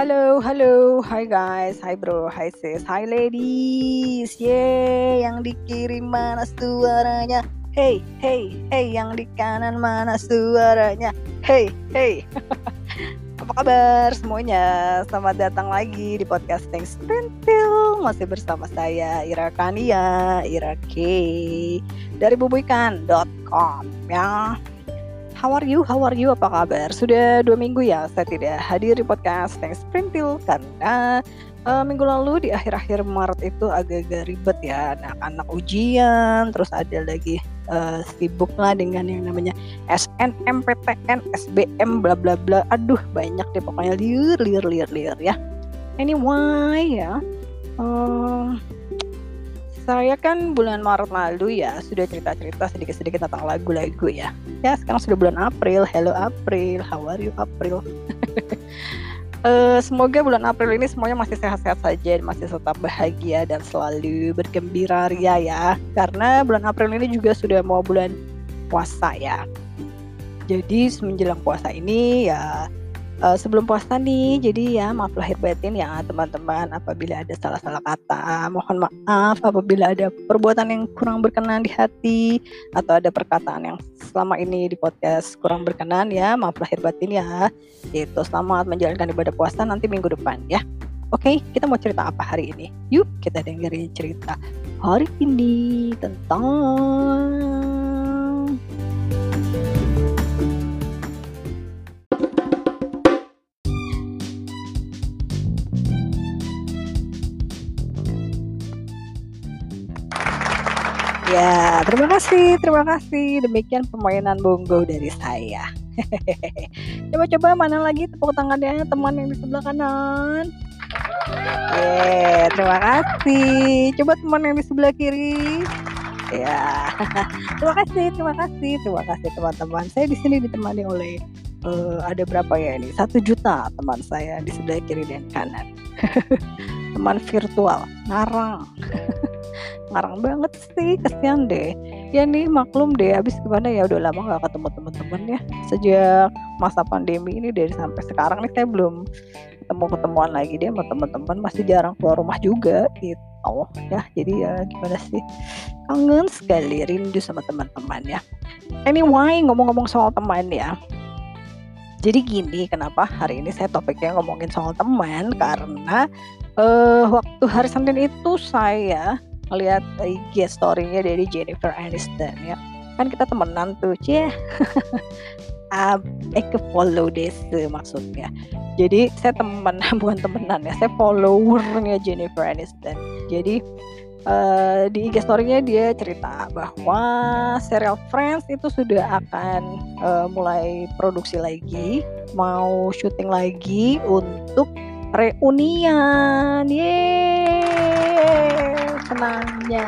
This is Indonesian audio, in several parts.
Halo, halo, hai guys, hai bro, hai sis, hai ladies, yeay, yang dikirim mana suaranya? Hey, hey, hey, yang di kanan mana suaranya? Hey, hey, apa kabar semuanya? Selamat datang lagi di podcasting Sprintil, masih bersama saya Ira Kania, Ira K dari bubuikan.com ya. How are you? How are you? Apa kabar? Sudah dua minggu ya saya tidak hadir di podcast Thanks Sprintil karena uh, minggu lalu di akhir-akhir Maret itu agak-agak ribet ya anak-anak ujian terus ada lagi uh, sibuk lah dengan yang namanya SNMPTN, SBM, bla bla bla. Aduh banyak deh pokoknya liur liur liur liur ya. Anyway ya. Uh, saya kan bulan Maret lalu ya sudah cerita-cerita sedikit-sedikit tentang lagu-lagu ya. Ya sekarang sudah bulan April. Hello April, how are you April? uh, semoga bulan April ini semuanya masih sehat-sehat saja, masih tetap bahagia dan selalu bergembira ria ya. Karena bulan April ini juga sudah mau bulan puasa ya. Jadi menjelang puasa ini ya uh, sebelum puasa nih. Jadi ya maaf lahir batin ya teman-teman apabila ada salah-salah kata. Mohon maaf apabila ada perbuatan yang kurang berkenan di hati atau ada perkataan yang selama ini di podcast kurang berkenan ya. Maaf lahir batin ya. Itu selamat menjalankan ibadah puasa nanti minggu depan ya. Oke, kita mau cerita apa hari ini? Yuk kita dengerin cerita hari ini tentang Ya, terima kasih, terima kasih. Demikian permainan bongo dari saya. Coba-coba mana lagi tepuk tangannya teman yang di sebelah kanan. Yeah, terima kasih. Coba teman yang di sebelah kiri. Ya, terima kasih, terima kasih, terima kasih teman-teman. Saya di sini ditemani oleh uh, ada berapa ya ini? Satu juta teman saya di sebelah kiri dan kanan. teman virtual, ngarang ngarang banget sih kesian deh. Ya nih maklum deh abis gimana ya udah lama gak ketemu teman-teman ya. Sejak masa pandemi ini dari sampai sekarang nih saya belum ketemu ketemuan lagi dia sama teman-teman masih jarang keluar rumah juga gitu. Ya jadi ya gimana sih? Kangen sekali rindu sama teman-teman ya. Anyway ngomong-ngomong soal teman ya. Jadi gini, kenapa hari ini saya topiknya ngomongin soal teman? Karena uh, waktu hari Senin itu saya ngeliat IG story-nya dari Jennifer Aniston ya. Kan kita temenan tuh cie uh, eh ke follow deh maksudnya. Jadi saya teman bukan temenan ya. Saya followernya Jennifer Aniston. Jadi uh, di IG story-nya dia cerita bahwa serial Friends itu sudah akan uh, mulai produksi lagi mau syuting lagi untuk reunian. Yeay senangnya.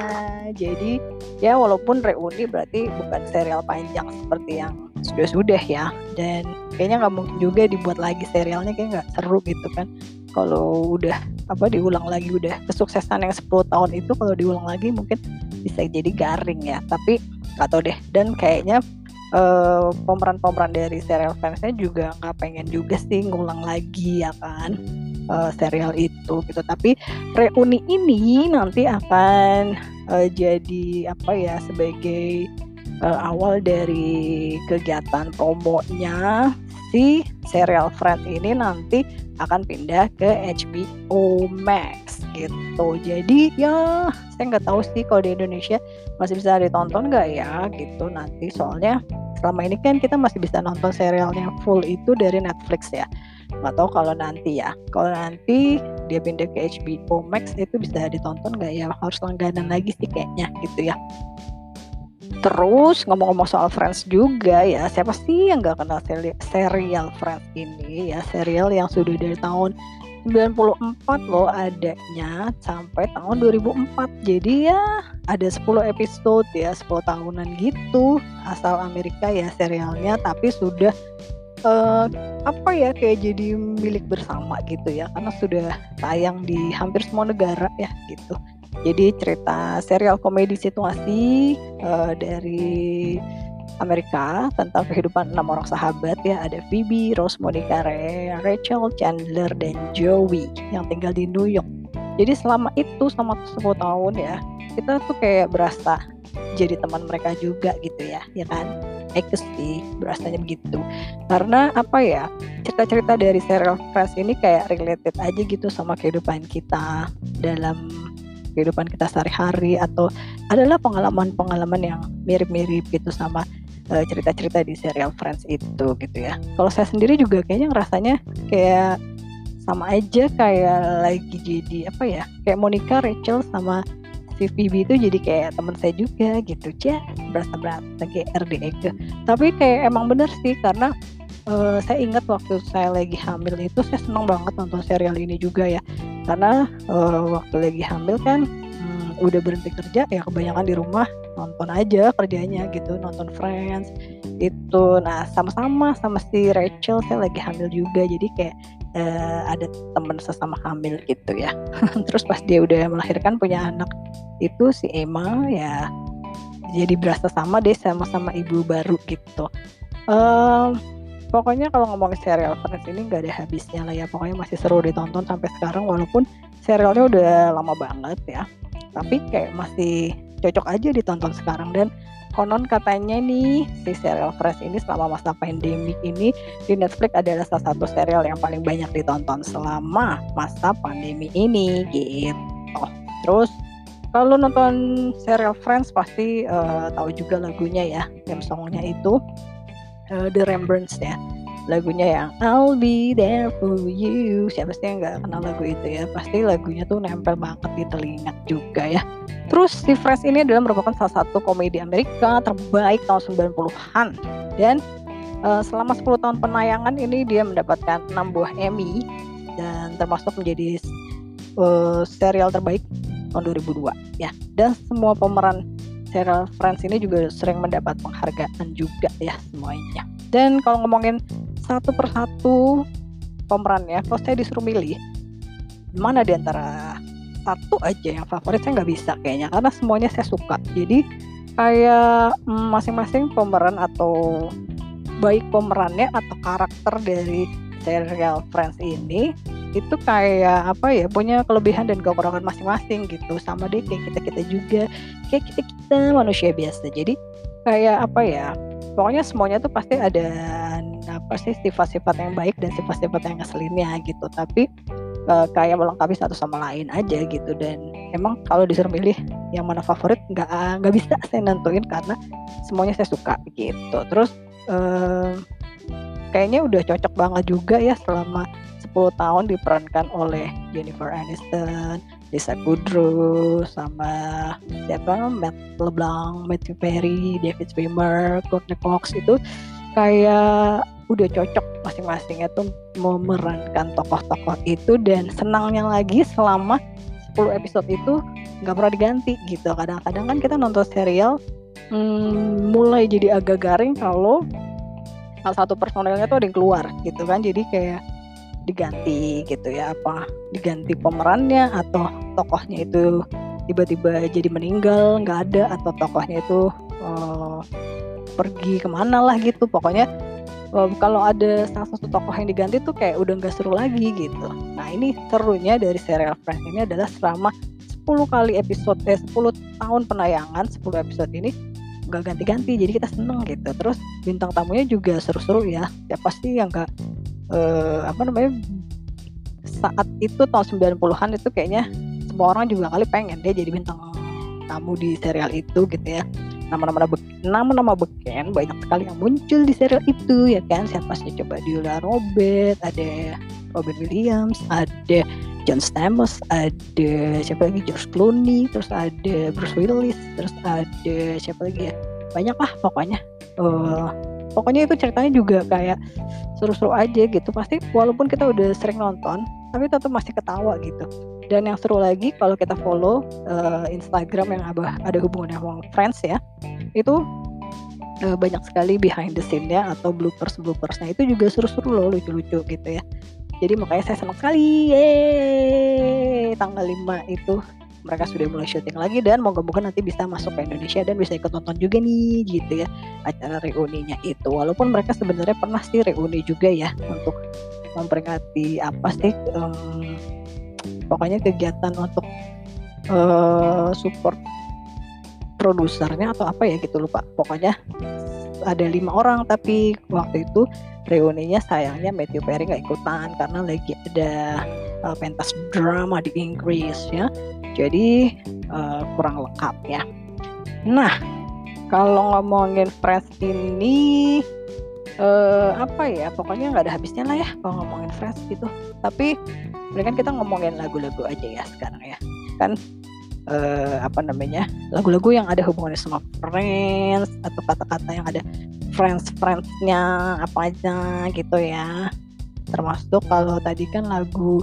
Jadi ya walaupun reuni berarti bukan serial panjang seperti yang sudah-sudah ya. Dan kayaknya nggak mungkin juga dibuat lagi serialnya kayak nggak seru gitu kan. Kalau udah apa diulang lagi udah kesuksesan yang 10 tahun itu kalau diulang lagi mungkin bisa jadi garing ya. Tapi nggak tahu deh. Dan kayaknya uh, pemeran-pemeran dari serial fansnya juga nggak pengen juga sih ngulang lagi ya kan uh, serial itu gitu. Tapi reuni ini nanti akan uh, jadi apa ya sebagai uh, awal dari kegiatan promonya si serial Friend ini nanti akan pindah ke HBO Max gitu. Jadi ya saya nggak tahu sih kalau di Indonesia masih bisa ditonton nggak ya gitu nanti. Soalnya selama ini kan kita masih bisa nonton serialnya full itu dari Netflix ya tahu kalau nanti ya. Kalau nanti dia pindah ke HBO Max itu bisa ditonton nggak ya? Harus langganan lagi sih kayaknya gitu ya. Terus ngomong-ngomong soal Friends juga ya, siapa sih yang nggak kenal serial Friends ini ya, serial yang sudah dari tahun 94 loh adanya sampai tahun 2004. Jadi ya ada 10 episode ya, 10 tahunan gitu asal Amerika ya serialnya tapi sudah uh, apa ya kayak jadi milik bersama gitu ya karena sudah tayang di hampir semua negara ya gitu jadi cerita serial komedi situasi uh, dari Amerika tentang kehidupan enam orang sahabat ya ada Phoebe, Rose, Monica, Ray, Rachel, Chandler dan Joey yang tinggal di New York. Jadi selama itu selama 10 tahun ya kita tuh kayak berasa jadi teman mereka juga gitu ya ya kan Ekes sih berasanya begitu. Karena apa ya cerita-cerita dari serial Friends ini kayak related aja gitu sama kehidupan kita dalam kehidupan kita sehari-hari atau adalah pengalaman-pengalaman yang mirip-mirip gitu sama cerita cerita-cerita di serial Friends itu gitu ya. Kalau saya sendiri juga kayaknya ngerasanya kayak sama aja kayak lagi jadi apa ya kayak Monica, Rachel sama si Phoebe itu jadi kayak teman saya juga gitu. Ya berasa kayak RDE tapi kayak emang bener sih karena uh, saya ingat waktu saya lagi hamil itu saya senang banget nonton serial ini juga ya. Karena uh, waktu lagi hamil kan hmm, udah berhenti kerja ya kebanyakan di rumah nonton aja kerjanya gitu nonton Friends itu. Nah sama-sama sama si Rachel saya lagi hamil juga jadi kayak uh, ada teman sesama hamil gitu ya. Terus pas dia udah melahirkan punya anak itu si Emma ya jadi berasa sama deh sama-sama ibu baru gitu. Um, pokoknya kalau ngomongin serial Friends ini nggak ada habisnya lah ya pokoknya masih seru ditonton sampai sekarang walaupun serialnya udah lama banget ya. Tapi kayak masih cocok aja ditonton sekarang dan konon katanya nih si serial Fresh ini selama masa pandemi ini di Netflix adalah salah satu serial yang paling banyak ditonton selama masa pandemi ini gitu. Terus kalau nonton serial Friends pasti uh, tahu juga lagunya ya, theme songnya itu uh, The Rembrandts ya. Lagunya yang I'll be there for you. Siapa sih yang nggak kenal lagu itu ya? Pasti lagunya tuh nempel banget di telinga juga ya. Terus si Friends ini adalah merupakan salah satu komedi Amerika terbaik tahun 90-an dan uh, selama 10 tahun penayangan ini dia mendapatkan 6 buah Emmy dan termasuk menjadi uh, serial terbaik tahun 2002 ya dan semua pemeran serial Friends ini juga sering mendapat penghargaan juga ya semuanya dan kalau ngomongin satu persatu pemerannya kalau saya disuruh milih mana di antara satu aja yang favorit saya nggak bisa kayaknya karena semuanya saya suka. Jadi kayak masing-masing pemeran atau baik pemerannya atau karakter dari serial Friends ini itu kayak apa ya punya kelebihan dan kekurangan masing-masing gitu. Sama deh kayak kita kita juga kayak kita kita manusia biasa. Jadi kayak apa ya pokoknya semuanya tuh pasti ada apa sih sifat-sifat yang baik dan sifat-sifat yang ngeselinnya gitu. Tapi uh, kayak melengkapi satu sama lain aja gitu. Dan emang kalau disuruh milih yang mana favorit nggak nggak bisa saya nentuin karena semuanya saya suka gitu. Terus uh, kayaknya udah cocok banget juga ya selama 10 tahun diperankan oleh Jennifer Aniston, Lisa Kudrow, sama siapa? Matt LeBlanc, Matthew Perry, David Schwimmer, Courtney Cox. Itu kayak udah cocok masing-masing itu memerankan tokoh-tokoh itu dan senangnya lagi selama 10 episode itu nggak pernah diganti gitu. Kadang-kadang kan kita nonton serial hmm, mulai jadi agak garing kalau salah satu personelnya tuh ada yang keluar gitu kan. Jadi kayak diganti gitu ya apa diganti pemerannya atau tokohnya itu tiba-tiba jadi meninggal nggak ada atau tokohnya itu uh, pergi ke mana lah gitu. Pokoknya uh, kalau ada salah satu tokoh yang diganti tuh kayak udah nggak seru lagi gitu. Nah ini serunya dari serial Friends ini adalah selama 10 kali episode eh 10 tahun penayangan 10 episode ini nggak ganti-ganti jadi kita seneng gitu. Terus bintang tamunya juga seru-seru ya. Ya pasti yang nggak uh, apa namanya saat itu tahun 90-an itu kayaknya semua orang juga kali pengen dia jadi bintang tamu di serial itu gitu ya nama-nama nama-nama beken banyak sekali yang muncul di serial itu ya kan? Siapa sih? Coba Diola Robert ada Robert Williams ada John Stamos ada siapa lagi? George Clooney terus ada Bruce Willis terus ada siapa lagi ya? Banyak lah pokoknya. Uh, pokoknya itu ceritanya juga kayak seru-seru aja gitu. Pasti walaupun kita udah sering nonton tapi tetap masih ketawa gitu dan yang seru lagi kalau kita follow uh, Instagram yang abah ada hubungannya sama Friends ya itu uh, banyak sekali behind the scene-nya atau bloopers bloopersnya itu juga seru-seru loh lucu-lucu gitu ya. Jadi makanya saya senang sekali yeay! Tanggal 5 itu mereka sudah mulai syuting lagi dan moga-moga nanti bisa masuk ke Indonesia dan bisa ikut nonton juga nih gitu ya acara reuninya itu. Walaupun mereka sebenarnya pernah sih reuni juga ya untuk memperingati apa sih um, pokoknya kegiatan untuk uh, support produsernya atau apa ya gitu lupa. Pokoknya ada lima orang tapi waktu itu reuninya sayangnya Matthew Perry nggak ikutan karena lagi ada uh, pentas drama di Inggris ya. Jadi uh, kurang lengkap ya nah kalau ngomongin Friends ini uh, apa ya pokoknya nggak ada habisnya lah ya kalau ngomongin Friends gitu. Tapi kan kita ngomongin lagu-lagu aja ya sekarang ya. Kan uh, apa namanya lagu-lagu yang ada hubungannya sama friends atau kata-kata yang ada friends friendsnya apa aja gitu ya. Termasuk kalau tadi kan lagu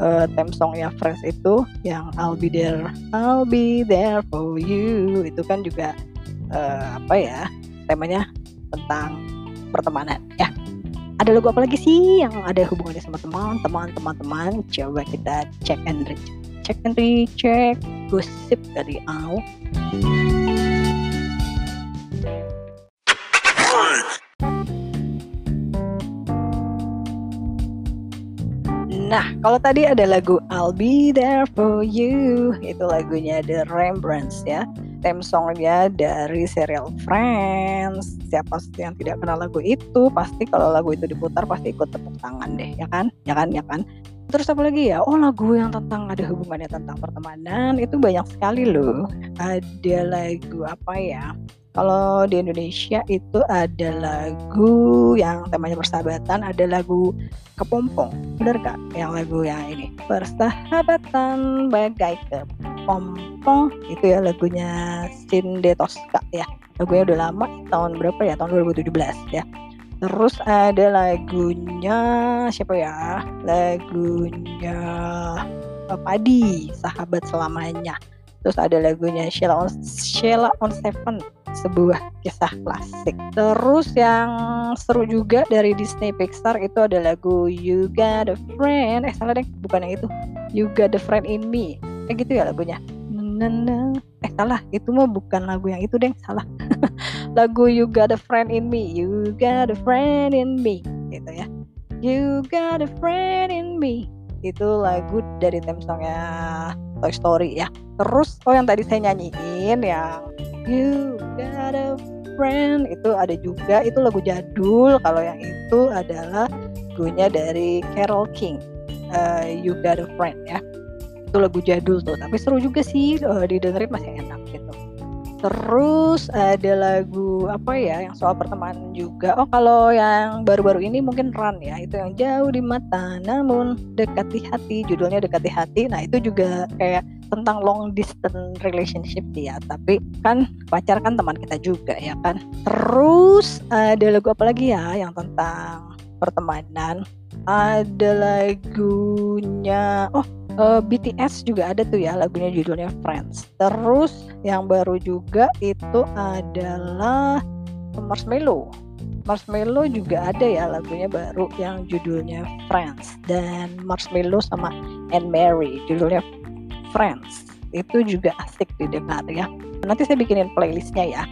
uh, theme songnya Friends itu yang I'll be there I'll be there for you itu kan juga uh, apa ya temanya tentang pertemanan ya. Ada lagu apa lagi sih yang ada hubungannya sama teman-teman teman-teman coba kita cek and recheck. Cek and recheck. Gosip dari Au Nah, kalau tadi ada lagu I'll Be There For You, itu lagunya The Rembrandts ya. Theme songnya dari serial Friends. Siapa sih yang tidak kenal lagu itu? Pasti kalau lagu itu diputar pasti ikut tepuk tangan deh, ya kan? Ya kan? Ya kan? Terus apa lagi ya? Oh lagu yang tentang ada hubungannya tentang pertemanan itu banyak sekali loh. Ada lagu apa ya? Kalau di Indonesia itu ada lagu yang temanya persahabatan, ada lagu kepompong, bener gak? Yang lagu yang ini persahabatan bagai kepompong itu ya lagunya Cindy Tosca ya. Lagunya udah lama, tahun berapa ya? Tahun 2017 ya. Terus ada lagunya siapa ya? Lagunya Padi, Sahabat Selamanya. Terus ada lagunya Sheila on, Sheila on Seven sebuah kisah klasik. Terus yang seru juga dari Disney Pixar itu ada lagu You Got a Friend. Eh salah deh, bukan yang itu. You Got a Friend in Me. Kayak gitu ya lagunya. Nana. Eh salah, itu mah bukan lagu yang itu deh, salah. lagu You Got a Friend in Me. You Got a Friend in Me. Gitu ya. You Got a Friend in Me. Itu lagu dari theme songnya Toy Story ya. Terus oh yang tadi saya nyanyiin yang You Got a Friend itu ada juga itu lagu jadul kalau yang itu adalah lagunya dari Carol King uh, You Got a Friend ya itu lagu jadul tuh tapi seru juga sih uh, didengerin masih enak gitu. Terus ada lagu apa ya yang soal pertemanan juga. Oh kalau yang baru-baru ini mungkin Run ya itu yang jauh di mata namun dekat di hati judulnya dekat di hati. Nah itu juga kayak tentang long distance relationship ya tapi kan pacar kan teman kita juga ya kan. Terus ada lagu apa lagi ya yang tentang pertemanan? Ada lagunya oh uh, eh, BTS juga ada tuh ya lagunya judulnya Friends. Terus yang baru juga itu adalah Marshmello. Marshmello juga ada ya lagunya baru yang judulnya Friends. Dan Marshmello sama Anne Mary judulnya Friends. Itu juga asik didengar ya. Nanti saya bikinin playlistnya ya.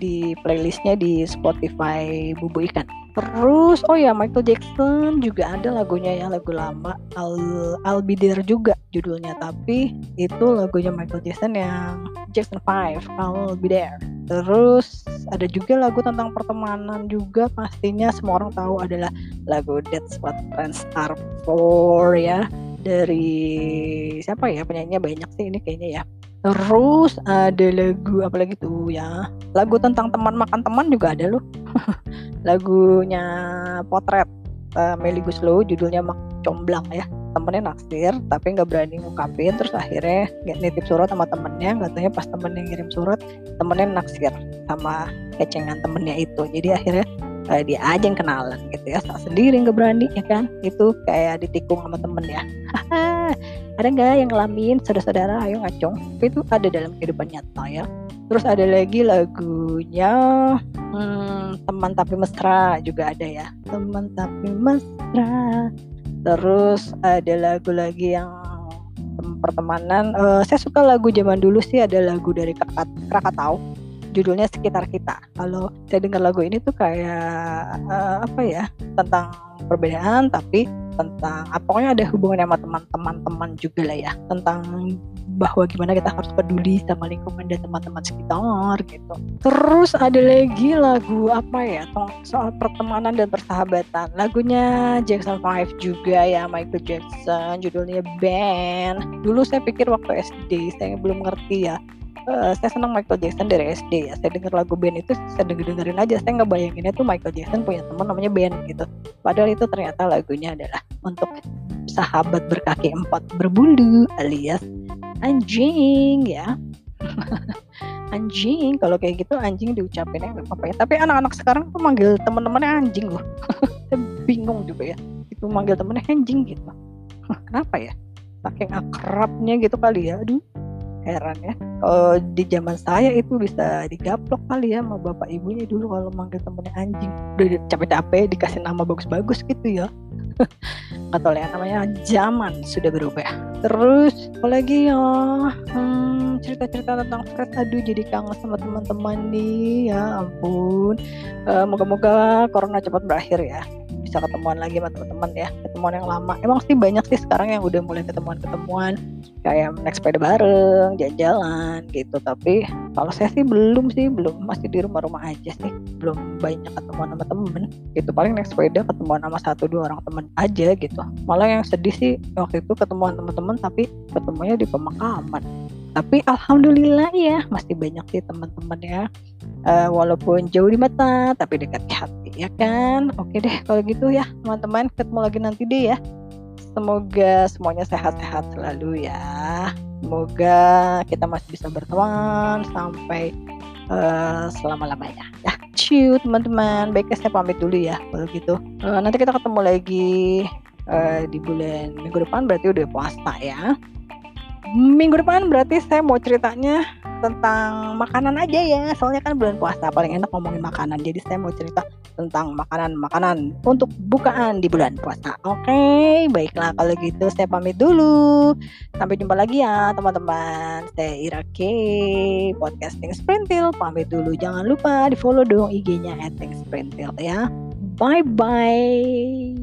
Di playlistnya di Spotify Bubu Ikan terus oh ya Michael Jackson juga ada lagunya ya lagu lama Be There juga judulnya. Tapi itu lagunya Michael Jackson yang Jackson 5 I'll Be terus ada juga lagu tentang pertemanan juga. Pastinya semua orang tahu adalah lagu That's What Friends Are For ya. Dari siapa ya? Penyanyinya banyak sih ini kayaknya ya terus ada lagu apa lagi tuh ya? Lagu tentang teman makan teman juga ada loh. Lagunya potret uh, Meli Guslow judulnya Mak Comblang ya. Temennya naksir tapi nggak berani ngungkapin. Terus akhirnya nggak nitip surat sama temennya. Katanya pas temennya ngirim surat temennya naksir sama kecengan temennya itu. Jadi akhirnya uh, dia aja yang kenalan gitu ya. Sendiri nggak berani ya kan? Itu kayak ditikung sama temen ya ada nggak yang ngalamin saudara-saudara? Ayo ngacung. Itu ada dalam kehidupan nyata ya. Terus ada lagi lagunya hmm, teman tapi mesra juga ada ya. Teman tapi mesra. Terus ada lagu lagi yang pertemanan uh, saya suka lagu zaman dulu sih ada lagu dari Krakat, Krakatau judulnya sekitar kita kalau saya dengar lagu ini tuh kayak uh, apa ya tentang perbedaan tapi tentang apa ah, pokoknya ada hubungan sama teman-teman teman juga lah ya tentang bahwa gimana kita harus peduli sama lingkungan dan teman-teman sekitar gitu. Terus ada lagi lagu apa ya soal pertemanan dan persahabatan. Lagunya Jackson 5 juga ya Michael Jackson judulnya Band. Dulu saya pikir waktu SD saya belum ngerti ya uh, saya senang Michael Jackson dari SD ya. Saya dengar lagu band itu saya denger dengerin aja. Saya nggak bayanginnya tuh Michael Jackson punya teman namanya band gitu. Padahal itu ternyata lagunya adalah untuk sahabat berkaki empat berbulu alias anjing ya. anjing kalau kayak gitu anjing diucapinnya nggak apa-apa ya. Tapi anak-anak sekarang tuh manggil teman-temannya anjing loh. bingung juga ya. Itu manggil temennya anjing gitu. Kenapa ya? Saking akrabnya gitu kali ya. Aduh heran ya. Kalau di zaman saya itu bisa digaplok kali ya sama bapak ibunya dulu kalau manggil temennya anjing. Udah capek-capek dikasih nama bagus-bagus gitu ya. Nggak tahu ya namanya zaman sudah berubah terus apalagi ya? Hmm, cerita-cerita tentang Fred aduh jadi kangen sama teman-teman nih. Ya ampun. Uh, moga-moga corona cepat berakhir ya bisa ketemuan lagi sama teman-teman ya ketemuan yang lama. Emang sih banyak sih sekarang yang udah mulai ketemuan-ketemuan. Kayak naik sepeda bareng jalan-jalan gitu. Tapi kalau saya sih belum sih belum. Masih di rumah-rumah aja sih. Belum banyak ketemuan sama temen. Gitu paling naik sepeda ketemuan sama satu dua orang temen aja gitu. Malah yang sedih sih waktu itu ketemuan teman-teman tapi ketemunya di pemakaman. Tapi alhamdulillah ya masih banyak sih teman-teman ya. Uh, walaupun jauh di mata tapi dekat di hati ya kan? Oke deh kalau gitu ya teman-teman ketemu lagi nanti deh ya. Semoga semuanya sehat-sehat selalu ya. Semoga kita masih bisa berteman sampai uh, selama-lamanya. Ya ciu teman-teman. Baiknya saya pamit dulu ya kalau gitu. Uh, nanti kita ketemu lagi uh, di bulan minggu depan. Berarti udah puasa ya. Minggu depan berarti saya mau ceritanya tentang makanan aja ya. Soalnya kan bulan puasa paling enak ngomongin makanan. Jadi saya mau cerita tentang makanan-makanan untuk bukaan di bulan puasa. Oke okay, baiklah kalau gitu saya pamit dulu. Sampai jumpa lagi ya teman-teman. Saya Ira K podcasting Sprintil. Pamit dulu. Jangan lupa di follow dong IG-nya @sprintil ya. Bye bye